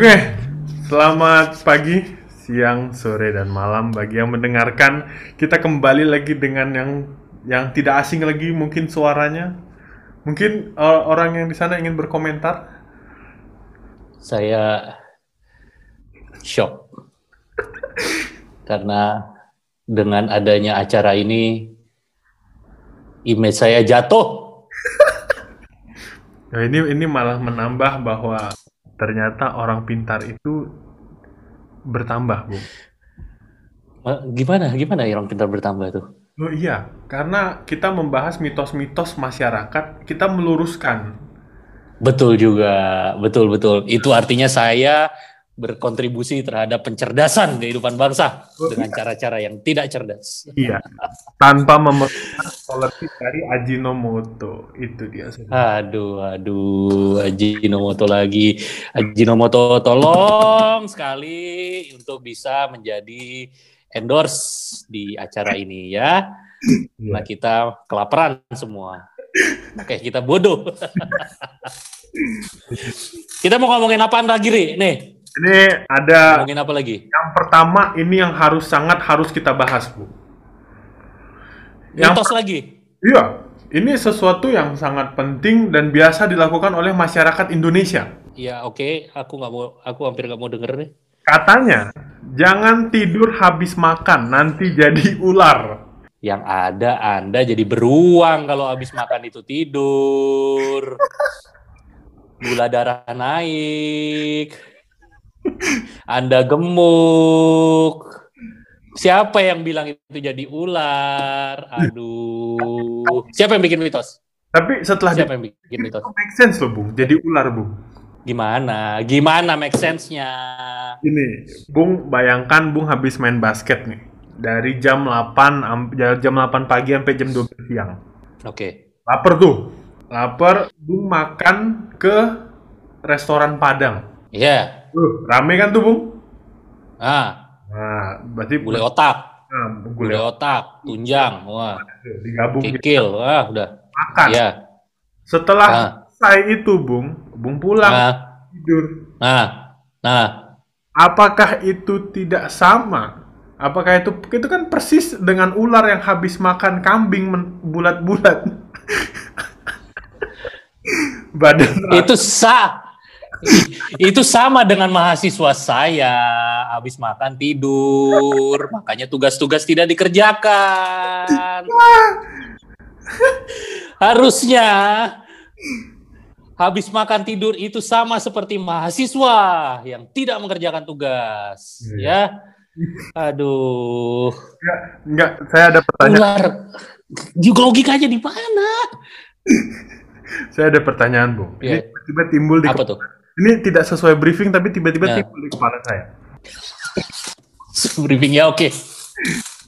Oke, selamat pagi, siang, sore, dan malam bagi yang mendengarkan. Kita kembali lagi dengan yang yang tidak asing lagi mungkin suaranya. Mungkin uh, orang yang di sana ingin berkomentar. Saya shock karena dengan adanya acara ini image saya jatuh. Nah, ini ini malah menambah bahwa ternyata orang pintar itu bertambah, Bu. Gimana? Gimana ya orang pintar bertambah tuh? Oh iya, karena kita membahas mitos-mitos masyarakat, kita meluruskan. Betul juga, betul betul. Itu artinya saya berkontribusi terhadap pencerdasan kehidupan bangsa dengan cara-cara yang tidak cerdas. Iya, tanpa memerlukan politik dari Ajinomoto. Itu dia. Aduh, aduh, Ajinomoto lagi. Ajinomoto tolong sekali untuk bisa menjadi endorse di acara ini ya. Nah kita kelaparan semua. Oke, kita bodoh. kita mau ngomongin apaan lagi, Ri? Nih, Ini ada ngomongin apa lagi? yang pertama ini yang harus sangat harus kita bahas, Bu. Yang Mitos lagi. Iya, ini sesuatu yang sangat penting dan biasa dilakukan oleh masyarakat Indonesia. Ya, oke, aku nggak mau, aku hampir nggak mau denger nih. Katanya, jangan tidur habis makan, nanti jadi ular. Yang ada Anda jadi beruang kalau habis makan itu tidur. Gula darah naik. Anda gemuk. Siapa yang bilang itu jadi ular? Aduh. Siapa yang bikin mitos? Tapi setelah Siapa yang bikin mitos? make sense loh, Bung. Jadi ular, Bung. Gimana? Gimana make sense-nya? Ini, Bung, bayangkan Bung habis main basket nih. Dari jam 8 am- jam 8 pagi sampai jam 12 siang. Oke. Laper tuh. Laper, Bung makan ke restoran Padang. Iya. Uh, rame kan tuh, Bung? Ah, Nah, berarti gulai otak. Nah, Gulai gulai otak, tunjang. Wah, digabung gitu. kikil. Wah, udah. makan. Iya. Setelah Ah. selesai itu, Bung, Bung pulang Nah, tidur. nah, nah. Apakah itu tidak sama? Apakah itu itu kan persis dengan ular yang habis makan kambing bulat-bulat. Badan Itu sa itu sama dengan mahasiswa saya. Habis makan tidur. Makanya tugas-tugas tidak dikerjakan. Harusnya habis makan tidur itu sama seperti mahasiswa yang tidak mengerjakan tugas ya. Aduh. Enggak, enggak, saya ada pertanyaan. ular juga logikanya di mana? Saya ada pertanyaan, Bung. Ini Iya. tiba-tiba timbul di apa tuh Ini tidak sesuai briefing tapi tiba-tiba Ya. timbul di kepala saya. briefingnya oke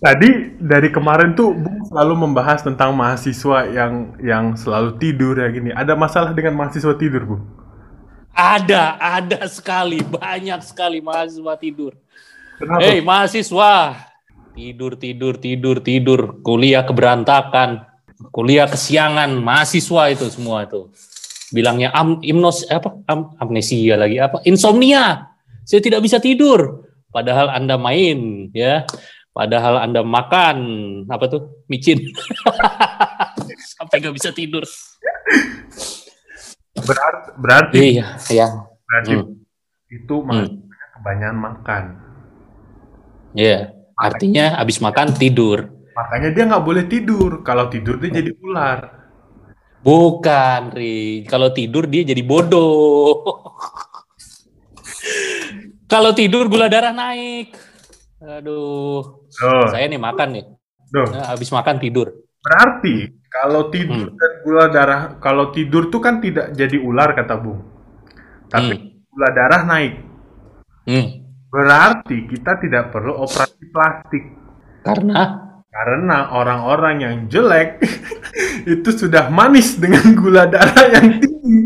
Tadi dari kemarin tuh Bung selalu membahas tentang mahasiswa yang yang selalu tidur ya gini. Ada masalah dengan mahasiswa tidur, Bung? Ada, ada sekali, banyak sekali mahasiswa tidur. Kenapa? Hei mahasiswa, tidur, tidur, tidur, tidur, kuliah keberantakan, kuliah kesiangan, mahasiswa itu semua itu. Bilangnya am, imnos, apa, am, amnesia lagi, apa, insomnia. Saya tidak bisa tidur. Padahal Anda main, ya. Padahal Anda makan, apa tuh, micin. Sampai nggak bisa tidur. Berarti, berarti, Iya, iya. berarti Hmm. itu mahasiswanya kebanyakan makan. Iya, artinya habis makan tidur. Makanya dia nggak boleh tidur. Kalau tidur dia jadi ular. Bukan, Ri. Kalau tidur dia jadi bodoh. Kalau tidur gula darah naik. Aduh, Oh, saya nih makan nih. tuh. Nah, habis makan tidur. Berarti kalau tidur Hmm. dan gula darah, kalau tidur tuh kan tidak jadi ular kata Bung. Tapi Hmm. gula darah naik. Hmm. Berarti kita tidak perlu operasi plastik. Karena Karena orang-orang yang jelek itu sudah manis dengan gula darah yang tinggi.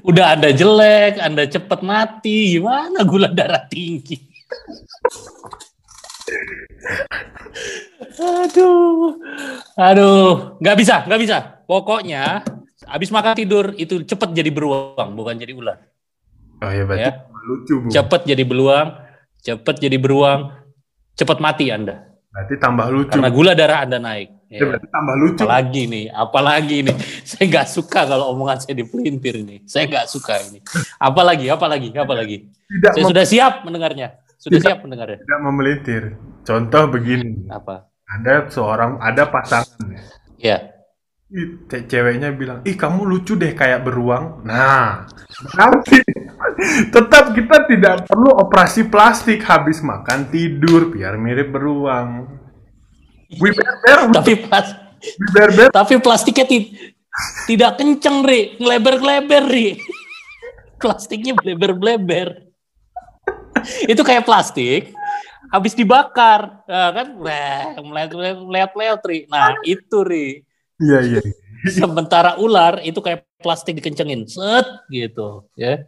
udah Anda jelek, Anda cepet mati. Gimana gula darah tinggi? Aduh, aduh, nggak bisa, nggak bisa. Pokoknya, habis makan tidur itu cepet jadi beruang, bukan jadi ular. Oh ya berarti Ya. lucu bu. Cepet jadi beruang, cepet jadi beruang, cepet mati Anda. Berarti tambah lucu. Karena gula darah Anda naik. Ya, Ya. berarti tambah lucu. Apalagi nih, apalagi nih. Saya nggak suka kalau omongan saya dipelintir nih. Saya nggak suka ini. Apalagi, apalagi, apalagi. Tidak Saya sudah siap mendengarnya. Sudah Tidak. siap mendengarnya. tidak memelintir. Contoh begini, Apa? ada seorang ada pasangan Ya. Ih, ce- ceweknya bilang, ih kamu lucu deh kayak beruang. Nah, berarti tetap kita tidak perlu operasi plastik habis makan tidur biar mirip beruang. Wiberber, Tapi pas, wiberber, tapi plastiknya ti- tidak kenceng, Ri. Ngeleber-ngeleber, Ri. Plastiknya bleber-bleber. Itu kayak plastik habis dibakar, Nah, kan? Wah, melihat-lihat, Ri. Nah, itu, Ri. Iya iya. Sementara ular itu kayak plastik dikencengin, set gitu, ya.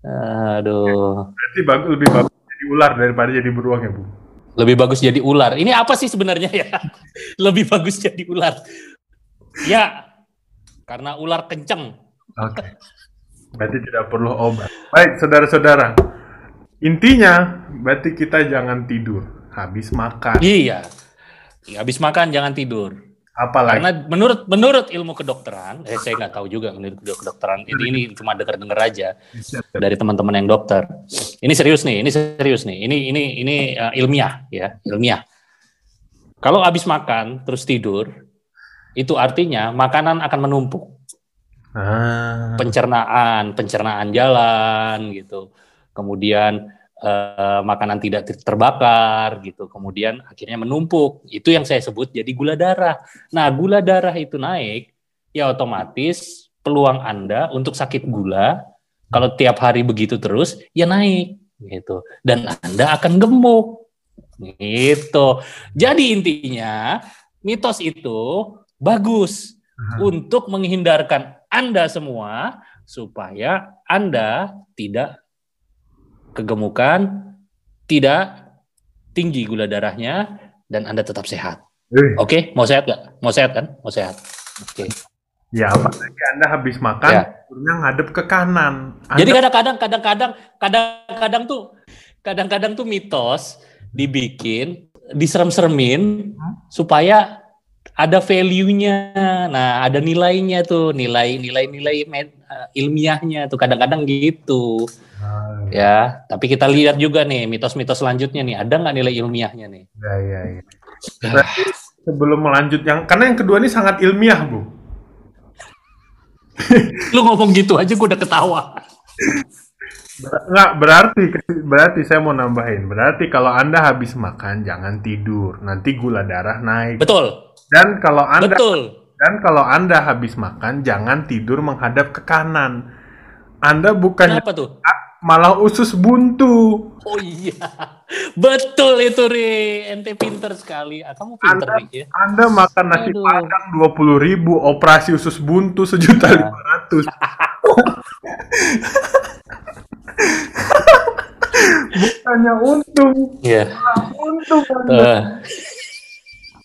Aduh, Berarti bagus lebih bagus jadi ular daripada jadi beruang ya bu. lebih bagus jadi ular. Ini apa sih sebenarnya ya? Lebih bagus jadi ular. Ya, karena ular kenceng. Oke. Berarti tidak perlu obat. Baik saudara-saudara. Intinya berarti kita jangan tidur habis makan. Iya. Ya, habis makan jangan tidur. Apalagi Karena menurut menurut ilmu kedokteran, eh saya nggak tahu juga menurut kedokteran. Ini ini cuma dengar-dengar aja dari teman-teman yang dokter. Ini serius nih, ini serius nih. Ini ini ini uh, ilmiah ya, ilmiah. Kalau habis makan terus tidur, itu artinya makanan akan menumpuk. Ah, Pencernaan, pencernaan jalan gitu. Kemudian eh, makanan tidak ter- terbakar gitu. Kemudian akhirnya menumpuk. Itu yang saya sebut jadi gula darah. Nah, gula darah itu naik, ya otomatis peluang Anda untuk sakit gula kalau tiap hari begitu terus ya naik gitu. Dan Anda akan gemuk. Gitu. Jadi intinya mitos itu bagus untuk menghindarkan Anda semua supaya Anda tidak kegemukan, tidak tinggi gula darahnya dan Anda tetap sehat. eh, Oke, mau sehat nggak? Mau sehat kan? Mau sehat. Oke. ya apalagi anda habis makan, Ya. tidurnya ngadep ke kanan. Anda, Jadi kadang-kadang kadang-kadang kadang-kadang tuh kadang-kadang tuh mitos dibikin diserem-seremin supaya ada value-nya. Nah, ada nilainya tuh, nilai nilai-nilai med- eh, ilmiahnya tuh kadang-kadang gitu. Ah, Ya, tapi kita lihat juga nih mitos-mitos selanjutnya nih, ada nggak nilai ilmiahnya nih? ya, ya, ya. Berarti sebelum melanjut yang karena yang kedua ini sangat ilmiah bu. Lu ngomong gitu aja gue udah ketawa. Ber- Nggak berarti berarti saya mau nambahin. Berarti kalau anda habis makan jangan tidur, nanti gula darah naik. Betul, Dan kalau anda betul. dan kalau anda habis makan jangan tidur menghadap ke kanan. Anda bukannya Kenapa tuh? malah usus buntu. Oh iya, betul itu Ri. Ente pinter sekali. Ah, kamu pinter Anda, Ri ya. anda makan nasi Aduh. padang dua puluh ribu, operasi usus buntu sejuta lima ratus. Bukannya untung, Iya. untung Anda.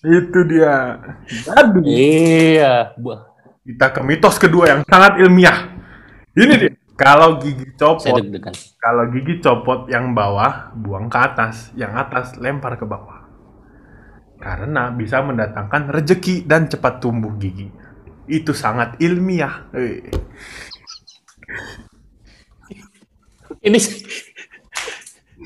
Itu dia. Jadi iya. Bu- kita ke mitos kedua yang sangat ilmiah. Ini dia. Kalau gigi copot, kalau gigi copot yang bawah buang ke atas, yang atas lempar ke bawah. Karena bisa mendatangkan rejeki dan cepat tumbuh gigi. Itu sangat ilmiah. Eh. Ini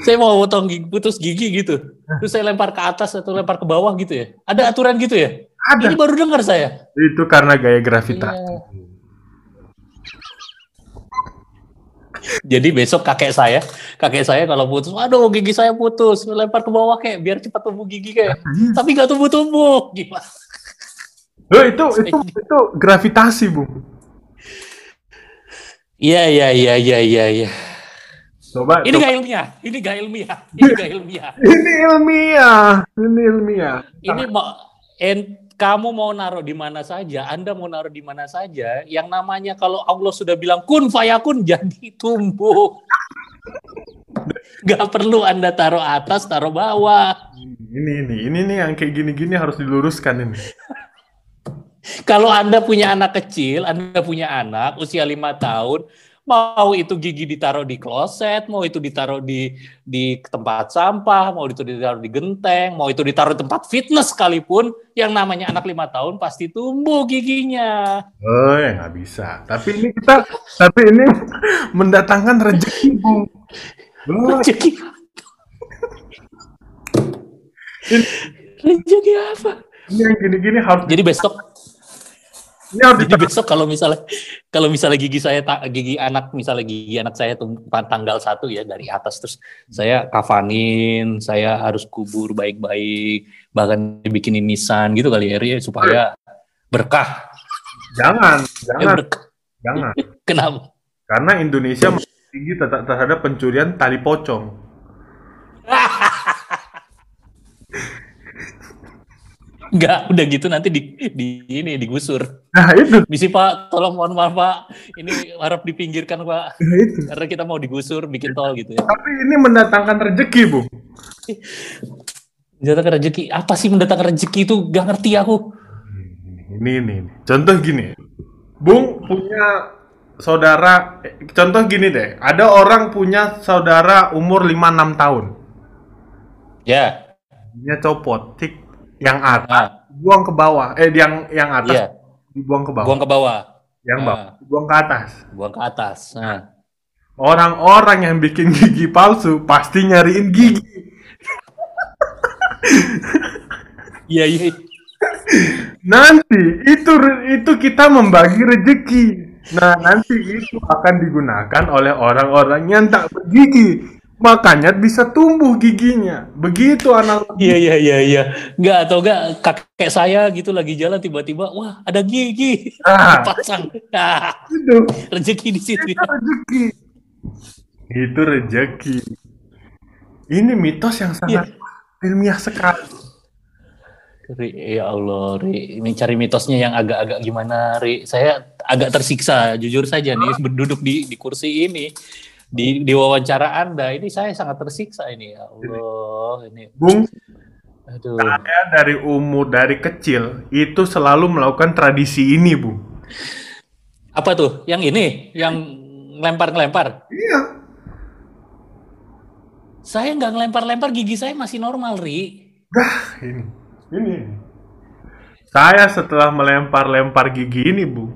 saya mau potong gigi, putus gigi gitu. Terus saya lempar ke atas atau lempar ke bawah gitu ya. Ada aturan gitu ya? Ada. Ini baru dengar saya. Itu karena gaya gravitasi. Iya. Jadi besok kakek saya, kakek saya kalau putus, aduh gigi saya putus, lempar ke bawah kayak biar cepat tumbuh gigi kayak. Tapi nggak tumbuh-tumbuh. Gimana? Loh, itu itu itu gravitasi, Bu. Iya iya iya iya iya. iya. Coba Ini coba. gak ilmiah, ini gak ilmiah, ini gak ilmiah. Ini ilmiah. Ini ilmiah. Ini mau en, kamu mau naruh di mana saja, Anda mau naruh di mana saja, yang namanya kalau Allah sudah bilang kun fayakun jadi tumbuh. Gak perlu Anda taruh atas, taruh bawah. Ini ini ini nih yang kayak gini-gini harus diluruskan ini. Kalau Anda punya anak kecil, Anda punya anak usia lima tahun, Mau itu gigi ditaruh di kloset, mau itu ditaruh di di tempat sampah, mau itu ditaruh di genteng, mau itu ditaruh di tempat fitness sekalipun, yang namanya anak lima tahun pasti tumbuh giginya. Oh ya nggak bisa. Tapi ini kita, tapi ini mendatangkan rezeki, Bung. Oh, Rezeki. Rezeki apa? ini yang gini-gini harus, Jadi besok harus Jadi besok kalau misalnya kalau misalnya gigi saya gigi anak misalnya gigi anak saya tanggal satu ya dari atas terus saya kafanin, saya harus kubur baik-baik, bahkan dibikinin nisan gitu kali ya supaya berkah. jangan, Eh, jangan, berkah. jangan. Kenapa? Karena Indonesia masih tinggi ter- terhadap pencurian tali pocong. Enggak, udah gitu nanti di, di ini digusur. Nah itu, Misi Pak, tolong mohon maaf Pak, ini harap dipinggirkan Pak, nah itu. karena kita mau digusur bikin tol gitu ya. Tapi ini mendatangkan rezeki, Bung. Mendatangkan rezeki, apa sih mendatangkan rezeki itu? Gak ngerti aku. Ini, ini, ini. Contoh gini. Bung punya saudara, contoh gini deh. Ada orang punya saudara umur 5-6 tahun. Ya, Dia copot, tik yang atas nah, buang ke bawah. Eh, yang yang atas iya, dibuang ke bawah. buang ke bawah, yang Ah. bawah dibuang ke atas. buang ke atas. Nah, Orang-orang yang bikin gigi palsu pasti nyariin gigi. iya iya. Nanti itu itu kita membagi rezeki. Nah, nanti itu akan digunakan oleh orang-orang yang tak bergigi. Makanya bisa tumbuh giginya. Begitu analogi. Iya iya iya iya. Enggak atau enggak kakek saya gitu lagi jalan tiba-tiba wah ada gigi Ah, pasang. Nah, itu, rezeki di situ. itu rezeki. Itu rezeki. Ini mitos yang sangat ilmiah sekali. Ri, ya Allah, Ri. Ini cari mitosnya yang agak-agak gimana, Ri. Saya agak tersiksa, jujur saja nih, berduduk di, di kursi ini. Di, di wawancara Anda, ini saya sangat tersiksa ini. Ya Allah, ini. Bung, Aduh. saya dari umur dari kecil itu selalu melakukan tradisi ini, Bu. Apa tuh? Yang ini? Yang ngelempar-ngelempar? Iya. Saya nggak ngelempar-lempar, gigi saya masih normal, Ri. Dah, ini. Ini. Saya setelah melempar-lempar gigi ini, Bu,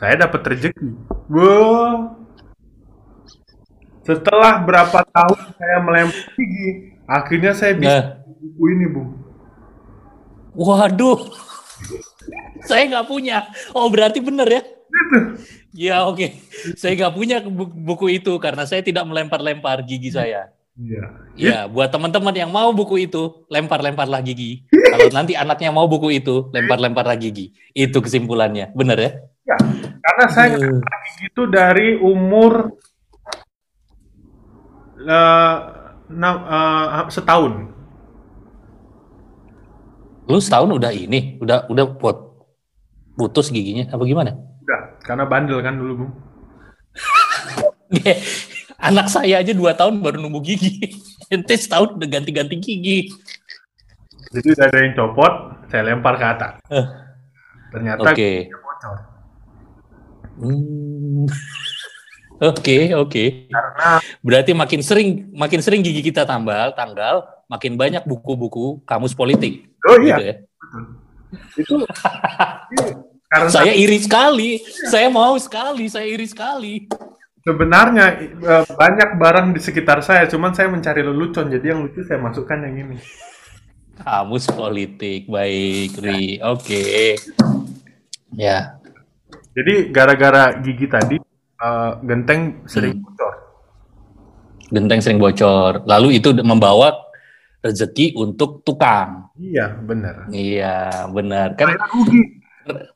saya dapat rezeki. Wow. Setelah berapa tahun saya melempar gigi, akhirnya saya bisa Nah, buku ini, Bu. waduh. saya nggak punya. Oh, berarti bener ya? Gitu. Ya, oke. Saya nggak punya bu- buku itu karena saya tidak melempar-lempar gigi saya. Iya. Ya, buat teman-teman yang mau buku itu, lempar-lemparlah gigi. Kalau nanti anaknya mau buku itu, lempar-lemparlah gigi. Itu kesimpulannya. Bener ya? Ya, karena saya ngelempar gigi itu dari umur na- eh, setahun. Lu setahun udah ini, udah udah pot putus giginya apa gimana? Udah, karena bandel kan dulu, Bu. Anak saya aja dua tahun baru numbuh gigi. Ente setahun udah ganti-ganti gigi. Jadi udah ada yang copot, saya lempar ke atas. Eh. Ternyata Oke. giginya bocor. Hmm. Oke, oke. Karena Berarti makin sering makin sering gigi kita tambal, tanggal, makin banyak buku-buku kamus politik. oh iya, Gitu ya. itu iya. karena Saya iri sekali. Saya mau sekali, saya iri sekali. sebenarnya eh, banyak barang di sekitar saya, cuman saya mencari lelucon, jadi yang lucu saya masukkan yang ini. Kamus politik, baik, Ri. Oke. Ya. Jadi gara-gara gigi tadi eh, genteng sering Hmm. bocor. Genteng sering bocor. Lalu itu membawa rezeki untuk tukang. Iya, benar. Iya, benar. Kan Saya rugi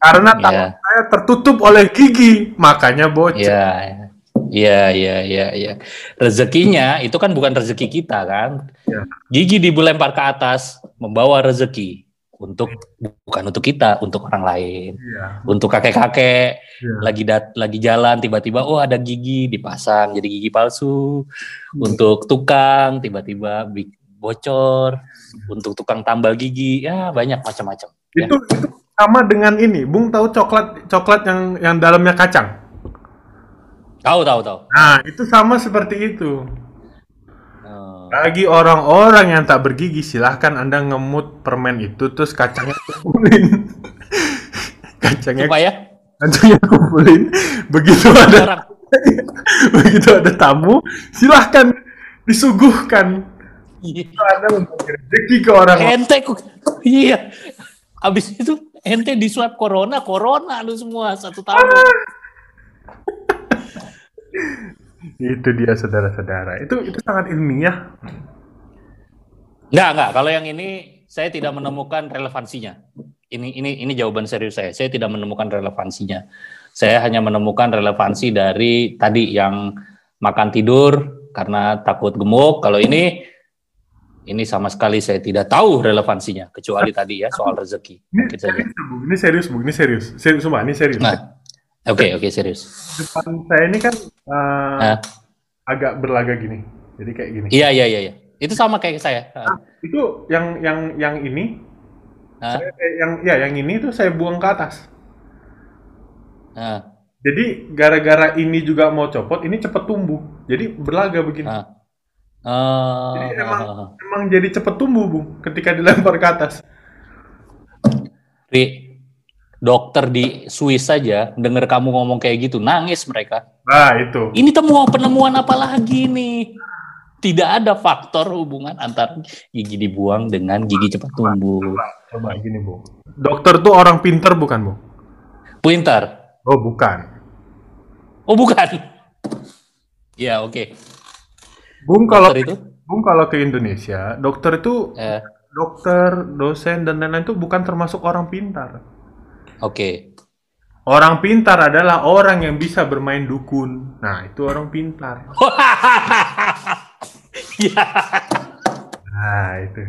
karena Iya. saya tertutup oleh gigi, makanya bocor. Iya, iya, iya, iya, iya. Rezekinya itu kan bukan rezeki kita kan. Iya. Gigi dilempar ke atas membawa rezeki untuk bukan untuk kita, untuk orang lain. Iya. Untuk kakek-kakek Iya. lagi dat lagi jalan tiba-tiba oh ada gigi dipasang jadi gigi palsu. Untuk tukang tiba-tiba bocor. Untuk tukang tambal gigi ya banyak macam-macam. Ya. Itu itu sama dengan ini. Bung tahu coklat coklat yang yang dalamnya kacang. Tahu tahu tahu. Nah, itu sama seperti itu. Bagi orang-orang yang tak bergigi, silahkan Anda ngemut permen itu terus kacangnya kumpulin. kacangnya supaya kacangnya kumpulin. Begitu ada orang begitu ada tamu, silahkan disuguhkan. Iya. Itu Anda membagi rezeki ke orang ente iya. Abis itu ente di swab corona, corona lu semua satu tahun. Itu dia saudara-saudara. Itu itu sangat ilmiah. Enggak, enggak. Kalau yang ini saya tidak menemukan relevansinya. Ini ini ini jawaban serius saya. Saya tidak menemukan relevansinya. Saya hanya menemukan relevansi dari tadi yang makan tidur karena takut gemuk. Kalau ini ini sama sekali saya tidak tahu relevansinya kecuali tadi ya soal rezeki. Ini serius, Bu. Ini serius, Bu. Ini serius. Serius, sumpah, ini serius. Nah, oke oke serius. Depan saya ini kan eh, Nah, agak berlaga gini. Jadi kayak gini. iya iya iya iya. Itu sama kayak saya. Ah, Itu yang yang yang ini, ah, saya- yang ya yang ini tuh saya buang ke atas. ah, Jadi gara-gara ini juga mau copot, ini cepet tumbuh. Jadi berlaga begini. ah. Oh, Jadi emang oh. emang jadi cepet tumbuh, Bu, ketika dilempar ke atas. Ri, dokter di Swiss saja dengar kamu ngomong kayak gitu nangis mereka. Nah, itu. Ini temuan penemuan apa lagi nih? Tidak ada faktor hubungan antara gigi dibuang dengan gigi cepat tumbuh. Coba gini, Bu. Dokter tuh orang pinter bukan, Bu? Pintar. Oh, bukan. Oh bukan. Ya oke. Bung kalau Dokter itu? Bung kalau ke Indonesia, dokter itu Eh, dokter, dosen dan lain-lain itu bukan termasuk orang pintar. Oke. Orang pintar adalah orang yang bisa bermain dukun. Nah, itu orang pintar. Ya. Nah, itu.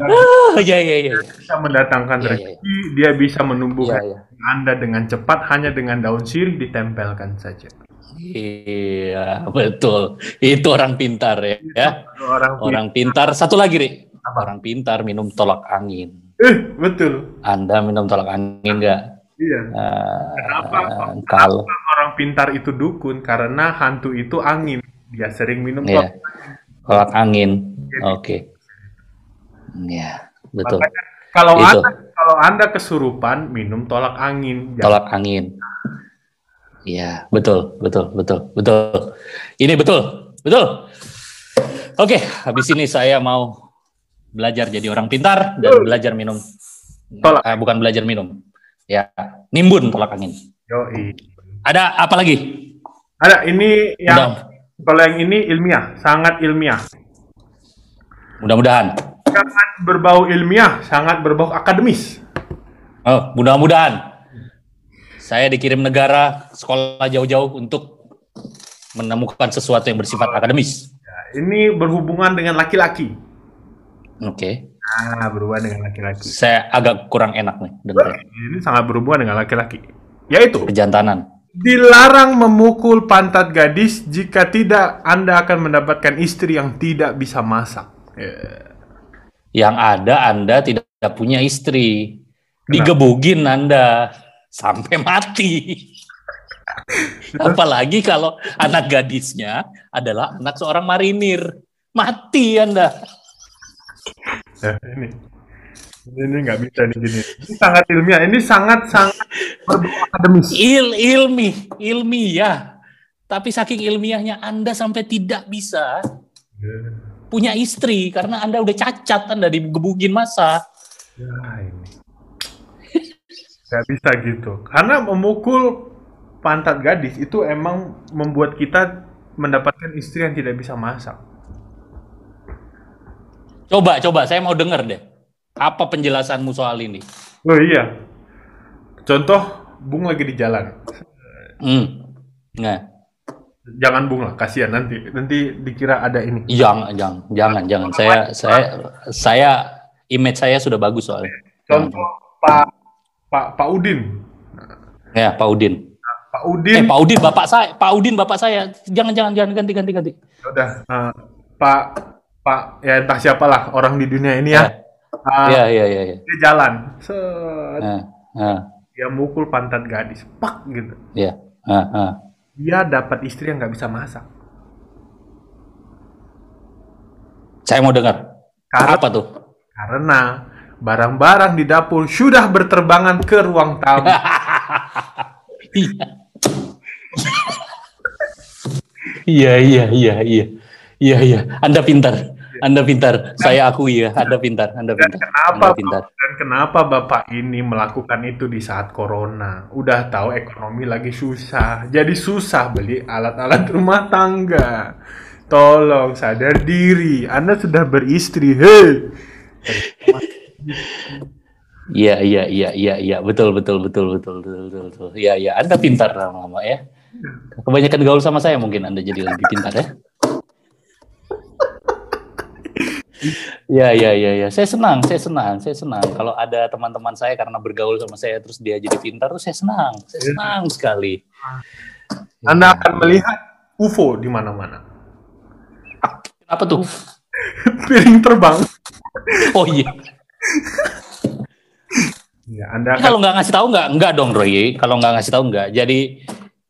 Oh, ya ya ya. Bisa mendatangkan iya, rezeki, dia bisa menumbuhkan Iya, Anda dengan cepat hanya dengan daun sirih ditempelkan saja. Iya, betul. Itu orang pintar ya. ya. Orang pintar. Orang pintar. Satu lagi, Ri. Apa? Orang pintar minum tolak angin. Eh, betul. Anda minum tolak angin nggak? Iya. Eh, Kenapa? kalau Orang pintar itu dukun karena hantu itu angin. Dia sering minum ya tolak. tolak angin. Oke. Ya, betul. Makanya kalau Itu. anda kalau anda kesurupan minum tolak angin. Jangan- Tolak angin. Iya, betul, betul, betul, betul. Ini betul, betul. Oke, habis ini saya mau belajar jadi orang pintar dan belajar minum. Tolak. Eh, bukan belajar minum. Ya, nimbun tolak angin. Yoi. Ada apa lagi? Ada ini yang Mudah- kalau yang ini ilmiah, sangat ilmiah. Mudah-mudahan. Sangat berbau ilmiah, sangat berbau akademis. Oh, mudah-mudahan. Saya dikirim negara sekolah jauh-jauh untuk menemukan sesuatu yang bersifat akademis. Ya, ini berhubungan dengan laki-laki. Oke. Nah, berhubungan dengan laki-laki. Saya agak kurang enak nih dengerin. Ini sangat berhubungan dengan laki-laki. Yaitu Kejantanan. dilarang memukul pantat gadis jika tidak Anda akan mendapatkan istri yang tidak bisa masak. Ya. Yang ada Anda tidak punya istri. Digebugin Anda sampai mati. Apalagi kalau anak gadisnya adalah anak seorang marinir. Mati Anda. Ya, ini. Ini nggak bisa nih gini. Ini sangat ilmiah. Ini sangat sangat akademis. Il ilmi, ilmiah. Tapi saking ilmiahnya Anda sampai tidak bisa punya istri karena Anda udah cacat Anda digebugin masa. Ya ini. Gak bisa gitu. Karena memukul pantat gadis itu emang membuat kita mendapatkan istri yang tidak bisa masak. Coba, coba, saya mau denger deh. Apa penjelasanmu soal ini? Oh iya. Contoh, Bung lagi di jalan. Hmm. Nah, Jangan Bung lah, kasihan nanti nanti dikira ada ini. jangan, jangan, jangan, jangan. Saya, saya, saya, image saya sudah bagus soalnya. Contoh Pak Pak Pak Udin. Ya, Pak Udin. Pak Eh, Udin. Pak Udin, bapak saya, Pak Udin, bapak saya. Jangan, jangan, jangan ganti, ganti, ganti. Udah. eh, Pak Pak ya entah siapalah orang di dunia ini ya. Eh, Ya, ya, ya, ya. Dia jalan. Set. Nah, nah, Dia mukul pantat gadis. Pak gitu. ya, nah, nah. dia dapat istri yang nggak bisa masak. Saya mau dengar. Karena, Apa tuh? karena barang-barang di dapur sudah berterbangan ke ruang tamu. Iya, iya, iya, iya. Iya, iya. Anda pintar. Anda pintar. Saya akui ya, Anda pintar. Anda Dan pintar. kenapa Anda pintar. dan kenapa bapak ini melakukan itu di saat corona? Udah tahu ekonomi lagi susah, jadi susah beli alat-alat rumah tangga. Tolong sadar diri, Anda sudah beristri, hei. Iya, iya, iya, iya, iya. Betul, betul, betul, betul, betul, betul, betul. Iya, iya. Anda pintar lama-lama ya. Kebanyakan gaul sama saya mungkin Anda jadi lebih pintar ya. Ya, ya, ya, ya. Saya senang, saya senang, saya senang. Kalau ada teman-teman saya karena bergaul sama saya terus dia jadi pintar, tuh saya senang, saya senang sekali. Anda akan melihat UFO di mana-mana. Apa tuh? Piring terbang. Oh iya. Ya, Anda akan Kalau nggak ngasih tahu nggak, nggak dong Roy. Kalau nggak ngasih tahu nggak. Jadi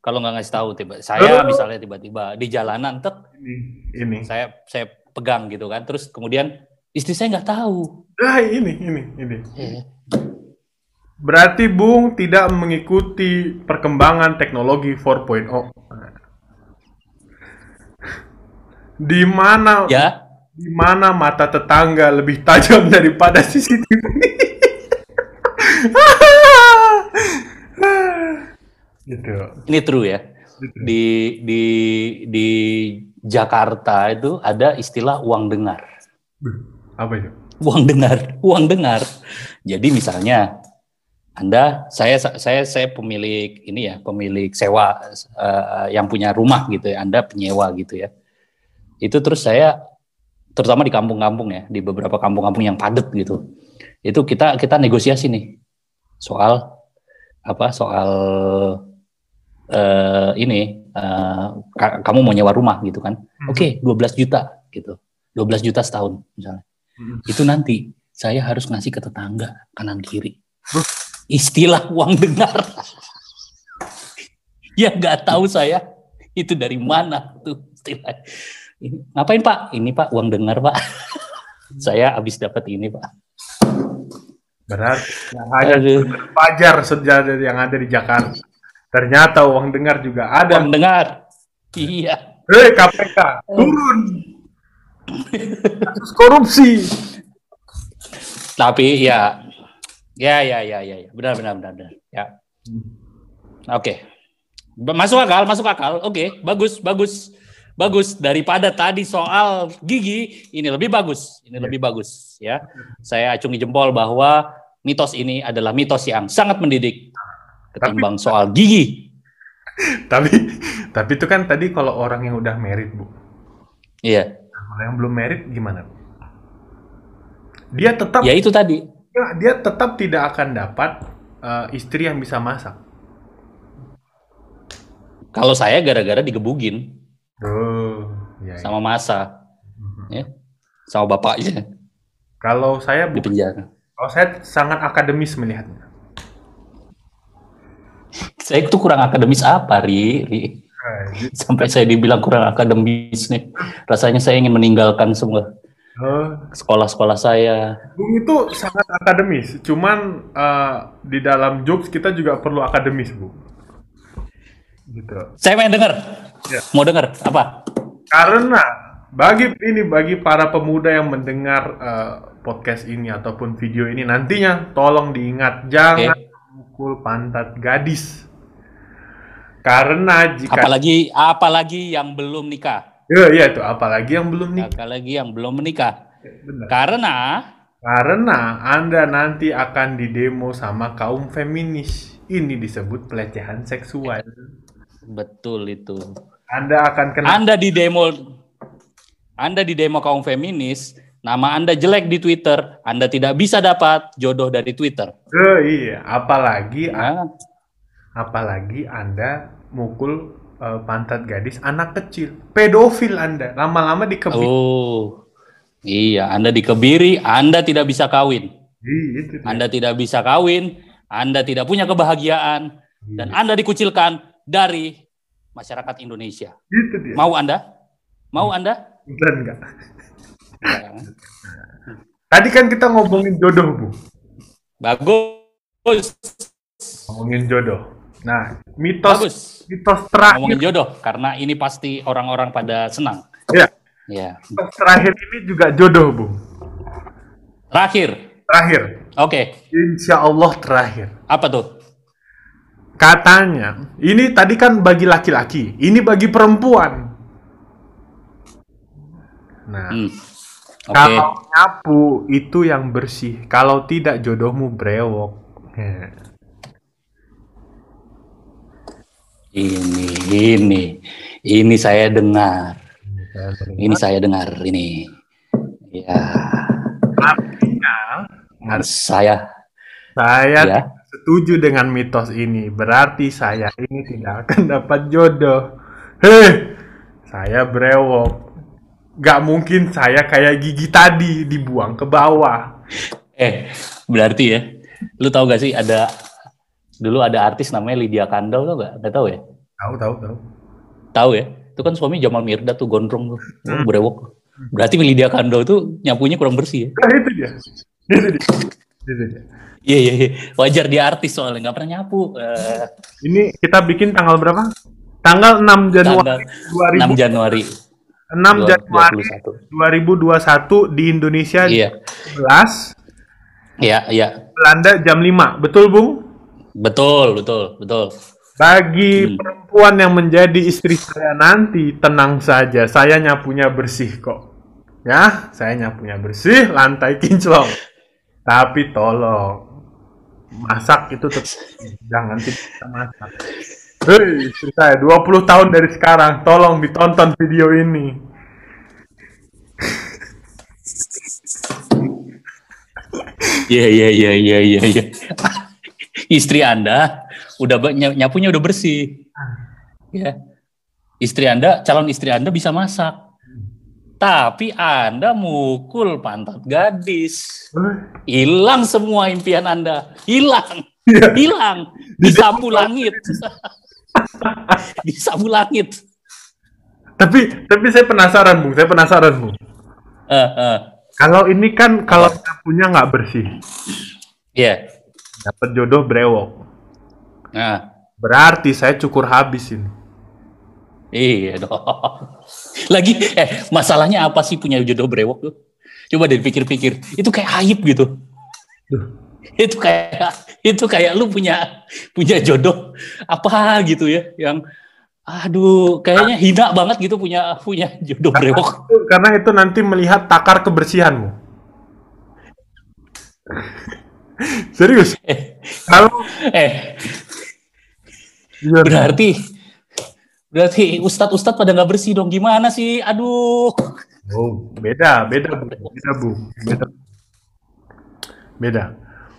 kalau nggak ngasih tahu tiba, saya misalnya tiba-tiba di jalanan, tet, ini, ini. saya saya pegang gitu kan. Terus kemudian istri saya nggak tahu. Ah, ini, ini, ini. Eh, Berarti Bung tidak mengikuti perkembangan teknologi 4.0. Di mana Ya, di mana mata tetangga lebih tajam daripada CCTV? gitu. ini true ya. Di di di Jakarta itu ada istilah uang dengar. Apa itu? uang dengar, uang dengar. Jadi misalnya Anda, saya saya saya pemilik ini ya, pemilik sewa eh, yang punya rumah gitu ya, Anda penyewa gitu ya. Itu terus saya terutama di kampung-kampung ya, di beberapa kampung-kampung yang padat gitu. Itu kita kita negosiasi nih soal apa? Soal eh, ini eh, ka- kamu mau nyewa rumah gitu kan. Oke, 12 juta gitu. 12 juta setahun misalnya Hmm. itu nanti saya harus ngasih ke tetangga kanan kiri. Istilah uang dengar. ya nggak tahu saya itu dari mana tuh istilah. Ini, ngapain Pak? Ini Pak uang dengar Pak. saya habis dapat ini Pak. Berarti yang hanya Aduh, wajar sejajar yang ada di Jakarta. Ternyata uang dengar juga ada. uang dengar. Iya. Hei KPK, turun. Kasus korupsi. Tapi ya, ya, ya, ya, ya, ya. benar, benar, benar, benar. Ya. Oke, masuk akal, masuk akal. Oke, bagus, bagus, bagus. Daripada tadi soal gigi, ini lebih bagus, ini lebih bagus. Ya, saya acungi jempol bahwa mitos ini adalah mitos yang sangat mendidik ketimbang soal gigi. Tapi tapi itu kan tadi kalau orang yang udah merit, Bu. Iya, Kalau yang belum merit gimana? Dia tetap ya itu tadi. ya, dia tetap tidak akan dapat eh, istri yang bisa masak. Kalau saya gara-gara digebugin Oh, ya, ya. sama masa, ya, sama bapaknya Kalau saya di penjara. kalau saya sangat akademis melihatnya. Saya itu kurang akademis apa, Ri? Ri? Sampai saya dibilang kurang akademis nih. Rasanya saya ingin meninggalkan semua Oh, sekolah-sekolah saya. Bung itu sangat akademis, cuman eh, di dalam jokes kita juga perlu akademis, Bu. Gitu. Saya pengen dengar. Ya. Mau dengar apa? Karena bagi ini bagi para pemuda yang mendengar eh, podcast ini ataupun video ini nantinya tolong diingat jangan mukul pantat gadis. Karena jika Apalagi apalagi yang belum nikah. Ya, iya itu apalagi yang belum nikah. Apalagi yang belum menikah. Benar. Karena Karena Anda nanti akan didemo sama kaum feminis. Ini disebut pelecehan seksual. betul itu. Anda akan kena Anda di demo Anda di demo kaum feminis, nama Anda jelek di Twitter, Anda tidak bisa dapat jodoh dari Twitter. Eh, iya, apalagi Nah, apalagi Anda mukul eh, pantat gadis anak kecil, pedofil Anda, lama-lama dikebiri. oh. Iya, Anda dikebiri, Anda tidak bisa kawin. Itu dia. Anda tidak bisa kawin, Anda tidak punya kebahagiaan, dan Iya. Anda dikucilkan dari masyarakat Indonesia. Gitu dia. Mau Anda? Mau Anda? Dan enggak. Tadi kan kita ngomongin jodoh, Bu. Bagus. Ngomongin jodoh. Nah, mitos Bagus. mitos terakhir Ngomongin jodoh karena ini pasti orang-orang pada senang. ya, Ya. mitos terakhir ini juga jodoh, Bu. Terakhir. Terakhir. Oke. Insya Allah terakhir. Apa tuh? Katanya, ini tadi kan bagi laki-laki, ini bagi perempuan. Nah, Hmm. Oke. kalau nyapu itu yang bersih, kalau tidak jodohmu brewok. Ya. Ini, ini, ini saya dengar. Ini saya dengar ini. Ya, Artinya, saya saya ya. setuju dengan mitos ini. Berarti saya ini tidak akan dapat jodoh. Heh, saya brewok. Gak mungkin saya kayak gigi tadi dibuang ke bawah. Eh, berarti ya. Lu tahu gak sih ada dulu ada artis namanya Lydia Kandau tau gak? Gak tahu ya? Tahu, tahu, tahu. Tahu ya? Itu kan suami Jamal Mirdad tuh gondrong tuh, Hmm. brewok. Berarti Lydia Kandau tuh nyapunya kurang bersih ya? Nah, itu dia. Itu dia. Itu dia. Iya iya iya. Wajar dia artis soalnya nggak pernah nyapu. Eh, Ini kita bikin tanggal berapa? Tanggal 6 tanggal Januari 6 Januari 2000, 6 Januari 2021. 2021 di Indonesia Iya. 11, Iya iya. Belanda jam 5. Betul, Bung? Betul betul betul. Bagi Hmm. perempuan yang menjadi istri saya nanti, tenang saja, saya nyapunya bersih kok. Ya, saya nyapunya bersih, lantai kinclong. Tapi tolong, masak itu tetap jangan kita masak. Hei, istri saya 20 tahun dari sekarang, tolong ditonton video ini. Iya iya iya iya iya. Istri Anda udah nyapunya udah bersih. Ya. Istri Anda, calon istri Anda bisa masak. Tapi Anda mukul pantat gadis. Hilang semua impian Anda. Hilang. Iya. Hilang. Disapu langit. Disapu langit. Tapi tapi saya penasaran, Bung. Saya penasaran, Bung. Eh, eh. Kalau ini kan kalau nyapunya nggak bersih, Iya. Dapat jodoh brewok. Nah, Berarti saya cukur habis ini. Iya dong. Lagi eh masalahnya apa sih punya jodoh brewok tuh? Coba deh pikir-pikir. Itu kayak aib gitu. Duh. Itu kayak itu kayak lu punya punya jodoh apa gitu ya yang aduh kayaknya hina banget gitu punya punya jodoh brewok. Karena itu nanti melihat takar kebersihanmu. Serius? Eh, Kalau eh iya, berarti berarti ustadz-ustadz pada nggak bersih dong gimana sih? Aduh. oh, beda, beda, Bu. beda, Bu. Beda. Beda.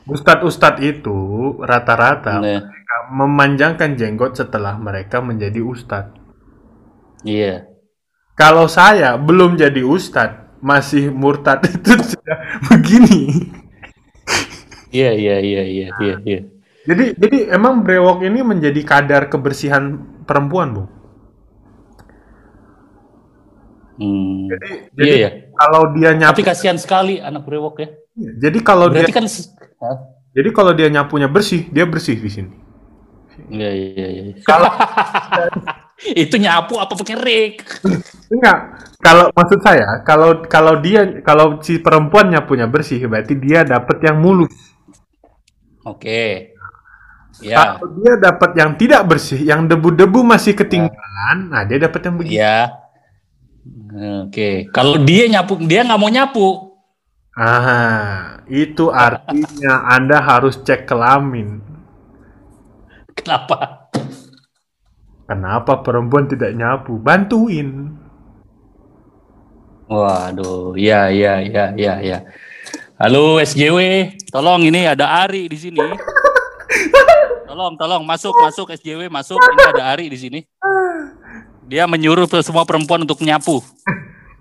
Ustadz-ustadz itu rata-rata Nah, mereka memanjangkan jenggot setelah mereka menjadi ustadz. iya. Kalau saya belum jadi ustadz, masih murtad itu sudah begini. Iya iya iya iya iya iya. Jadi jadi emang brewok ini menjadi kadar kebersihan perempuan, Bu. Hmm. Jadi, Iya jadi ya. kalau dia Tapi nyapu, kasihan sekali anak brewok ya. jadi kalau dia Berarti kan Hah? jadi kalau dia nyapunya bersih, dia bersih di sini. Iya iya iya. Kalau Itu nyapu apa pakai rek? enggak, kalau maksud saya, kalau kalau dia kalau si perempuan nyapunya bersih, berarti dia dapat yang mulus. Oke. Ya. Kalau dia dapat yang tidak bersih, yang debu-debu masih ketinggalan, nah dia dapat yang begini. Ya. Oke. Kalau dia nyapu, dia nggak mau nyapu. Ah, itu artinya Anda harus cek kelamin. Kenapa? Kenapa perempuan tidak nyapu? Bantuin. Waduh, ya ya ya ya ya. Halo SJW, tolong ini ada Ari di sini. Tolong, tolong masuk, masuk SJW, masuk. Ini ada Ari di sini. Dia menyuruh ke semua perempuan untuk nyapu.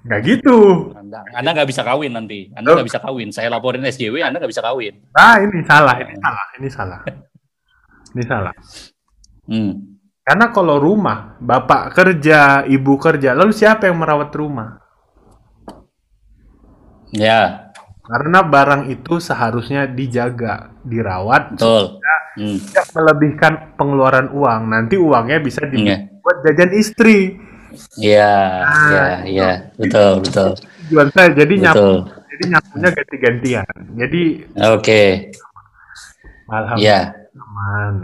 Nggak gitu. Anda Anda nggak bisa kawin nanti. Anda nggak bisa kawin. Saya laporin SJW, Anda nggak bisa kawin. Nah, ini salah, ini salah, ini salah. Ini salah. Hmm. Karena kalau rumah, bapak kerja, ibu kerja, lalu siapa yang merawat rumah? Ya, Karena barang itu seharusnya dijaga, dirawat, betul. Hmm. tidak melebihkan pengeluaran uang. Nanti uangnya bisa Iya. dibuat jajan istri. Iya, iya, iya, betul, betul, Tujuan saya jadi nyapu, jadi nyapunya ganti-gantian. Jadi Oke, alhamdulillah ya. aman.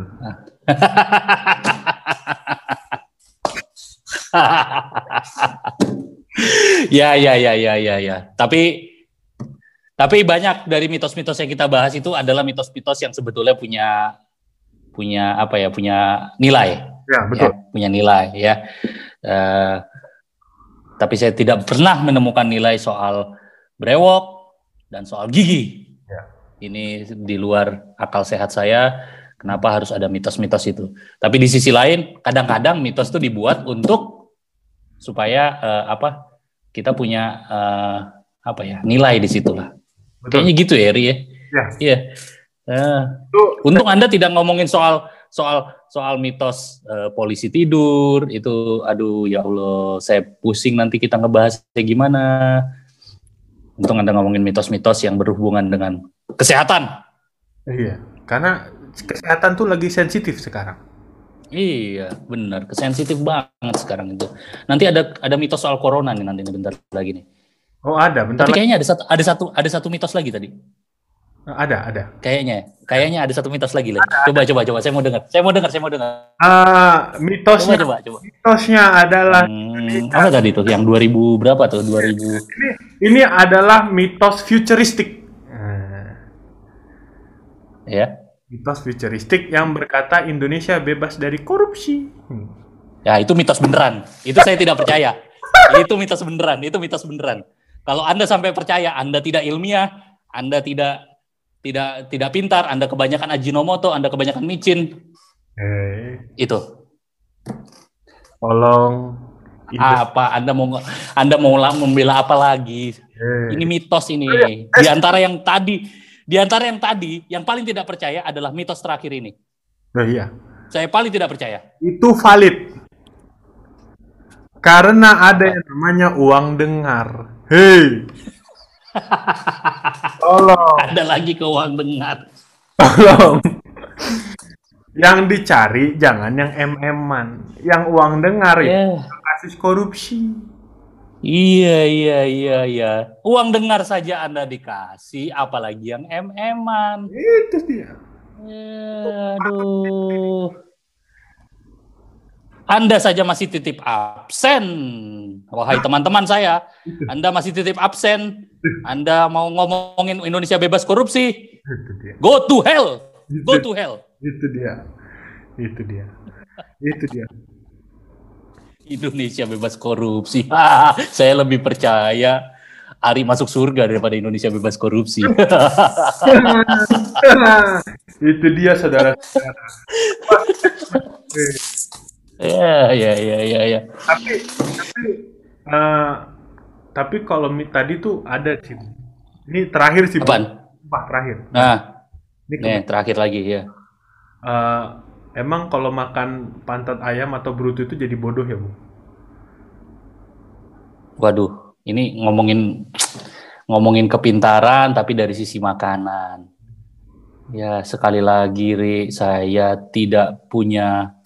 ya, ya, ya, ya, ya, ya. Tapi tapi banyak dari mitos-mitos yang kita bahas itu adalah mitos-mitos yang sebetulnya punya punya apa ya, punya nilai. Ya betul. ya, punya nilai ya. Eh, tapi saya tidak pernah menemukan nilai soal brewok dan soal gigi. Ya. Ini di luar akal sehat saya. Kenapa harus ada mitos-mitos itu? Tapi di sisi lain, kadang-kadang mitos itu dibuat untuk supaya eh, apa? Kita punya eh, apa ya nilai di situ lah. Betul. Kayaknya gitu ya, Ri ya. Ya. Iya. Eh, Itu Untung Anda tidak ngomongin soal soal soal mitos eh, polisi tidur itu aduh ya Allah saya pusing nanti kita ngebahas kayak gimana. Untung Anda ngomongin mitos-mitos yang berhubungan dengan kesehatan. iya. Karena kesehatan tuh lagi sensitif sekarang. Iya, benar. Kesensitif banget sekarang itu. Nanti ada ada mitos soal corona nih nanti bentar lagi nih. Oh ada, bentar Tapi kayaknya ada satu ada satu ada satu mitos lagi tadi. Ada, ada. Kayaknya, kayaknya ada satu mitos lagi. Lagi. Coba coba coba saya mau dengar. Saya mau dengar, saya mau dengar. Ah, Coba mitosnya, coba coba. mitosnya adalah Hmm, apa tadi tuh? Yang 2000 berapa tuh? 2000. ini, ini adalah mitos futuristik. Nah, Ya. mitos futuristik yang berkata Indonesia bebas dari korupsi. Hmm. Ya, itu mitos beneran. Itu saya tidak percaya. itu mitos beneran, itu mitos beneran. Kalau Anda sampai percaya, Anda tidak ilmiah, Anda tidak tidak tidak pintar, Anda kebanyakan ajinomoto, Anda kebanyakan micin, Eh, itu. tolong. Apa Anda mau Anda mau la- membela apa lagi? eh, Ini mitos ini. Di antara yang tadi, di antara yang tadi, yang paling tidak percaya adalah mitos terakhir ini. oh iya. Saya paling tidak percaya. Itu valid. Karena ada yang namanya uang dengar. Hei. Tolong, Ada lagi keuangan dengar. tolong. Yang dicari jangan yang MM-an, yang uang dengar ya, Ya. kasus korupsi. Iya, iya, iya, iya. Uang dengar saja Anda dikasih, apalagi yang MM-an. Itu dia. Ya, aduh. Anda saja masih titip absen. Wahai teman-teman saya, Anda masih titip absen. Anda mau ngomongin Indonesia bebas korupsi? Go to hell. Go to hell. Itu dia. Itu dia. Itu dia. Indonesia bebas korupsi. Ah, saya lebih percaya Ari masuk surga daripada Indonesia bebas korupsi. itu dia saudara-saudara. Eh, ya, ya, ya, ya, ya. tapi tapi eh, tapi kalau tadi tuh ada sih. Ini terakhir sih. Apaan? Sumpah, terakhir. Nah, Ini nih terakhir lagi ya. eh, emang kalau makan pantat ayam atau bruto itu jadi bodoh ya, Bu? Waduh, ini ngomongin ngomongin kepintaran tapi dari sisi makanan. Ya, sekali lagi Ri, saya tidak punya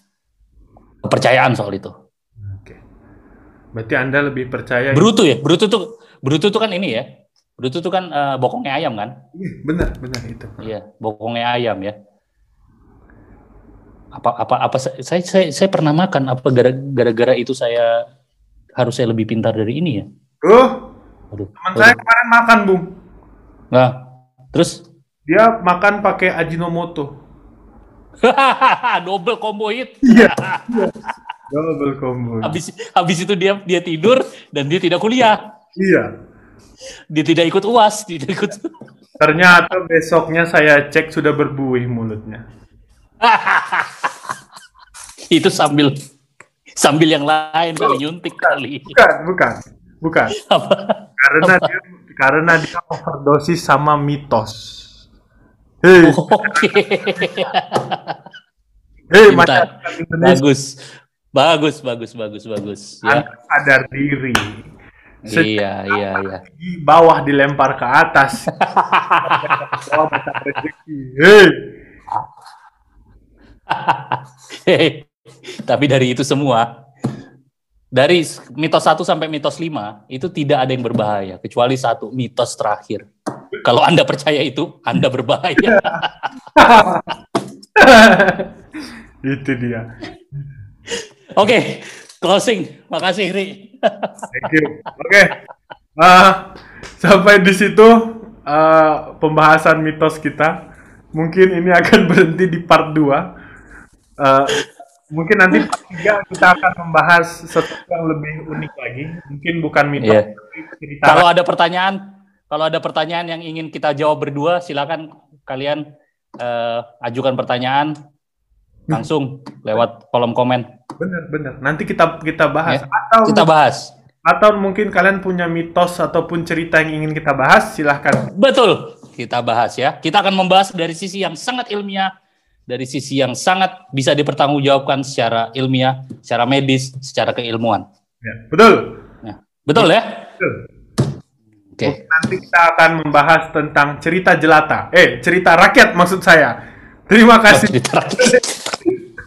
kepercayaan soal itu. Oke. Berarti Anda lebih percaya Bruto ya, bruto tuh bruto tuh kan ini ya. Bruto tuh kan eh, bokongnya ayam kan? Iya, benar, benar itu. Iya, bokongnya ayam ya. Apa apa apa saya saya saya pernah makan apa gara- gara-gara itu saya harus saya lebih pintar dari ini ya. Tuh, Aduh. teman saya kemarin makan, Bung. Nah, terus Dia makan pakai Ajinomoto. double combo hit. Iya. Double combo. Habis habis itu dia dia tidur dan dia tidak kuliah. Iya. Dia tidak ikut UAS, tidak ikut. Ternyata besoknya saya cek sudah berbuih mulutnya. itu sambil sambil yang lain kali nyuntik kali. Bukan, bukan. Bukan. Apa? Karena dia karena dia overdosis sama mitos. Hei, Oke. Hei, Bagus. Bagus, bagus, bagus, bagus. Ya. Anda sadar diri. Iya, iya, iya. Di bawah dilempar ke atas. bawah dapat rezeki. Hei. Tapi dari itu semua, dari mitos 1 sampai mitos 5, itu tidak ada yang berbahaya. Kecuali satu, mitos terakhir. Kalau Anda percaya itu, Anda berbahaya. itu dia. Oke, closing. Makasih, Ri. Thank you. Oke. Ah, sampai di situ ah, pembahasan mitos kita. Mungkin ini akan berhenti di part 2. Ah, mungkin nanti part 3 kita akan membahas sesuatu yang lebih unik lagi. Mungkin bukan mitos, Iya. tapi cerita. Kalau ada pertanyaan, kalau ada pertanyaan yang ingin kita jawab berdua, silakan kalian eh, ajukan pertanyaan langsung lewat kolom komen. Bener, bener. Nanti kita kita bahas. Ya. Atau Kita bahas. atau mungkin kalian punya mitos ataupun cerita yang ingin kita bahas, silahkan. Betul, kita bahas ya. Kita akan membahas dari sisi yang sangat ilmiah, dari sisi yang sangat bisa dipertanggungjawabkan secara ilmiah, secara medis, secara keilmuan. Ya, betul. Ya. Betul ya? Betul. Oke. Mungkin Nanti kita akan membahas tentang cerita jelata. Eh, cerita rakyat maksud saya. Terima Oh, kasih. cerita rakyat.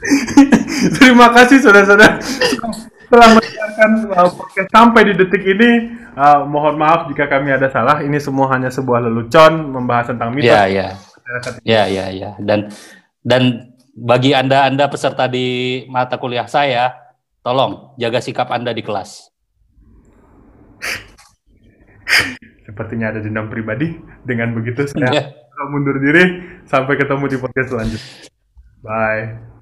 Terima kasih saudara-saudara telah mendengarkan uh, podcast sampai di detik ini. Uh, mohon maaf jika kami ada salah. Ini semua hanya sebuah lelucon membahas tentang mitos. Ya, ya. Ya, ya, ya. Dan dan bagi Anda Anda peserta di mata kuliah saya, tolong jaga sikap Anda di kelas. Sepertinya ada dendam pribadi. Dengan begitu saya Ya. mundur diri. Sampai ketemu di podcast selanjutnya. Bye.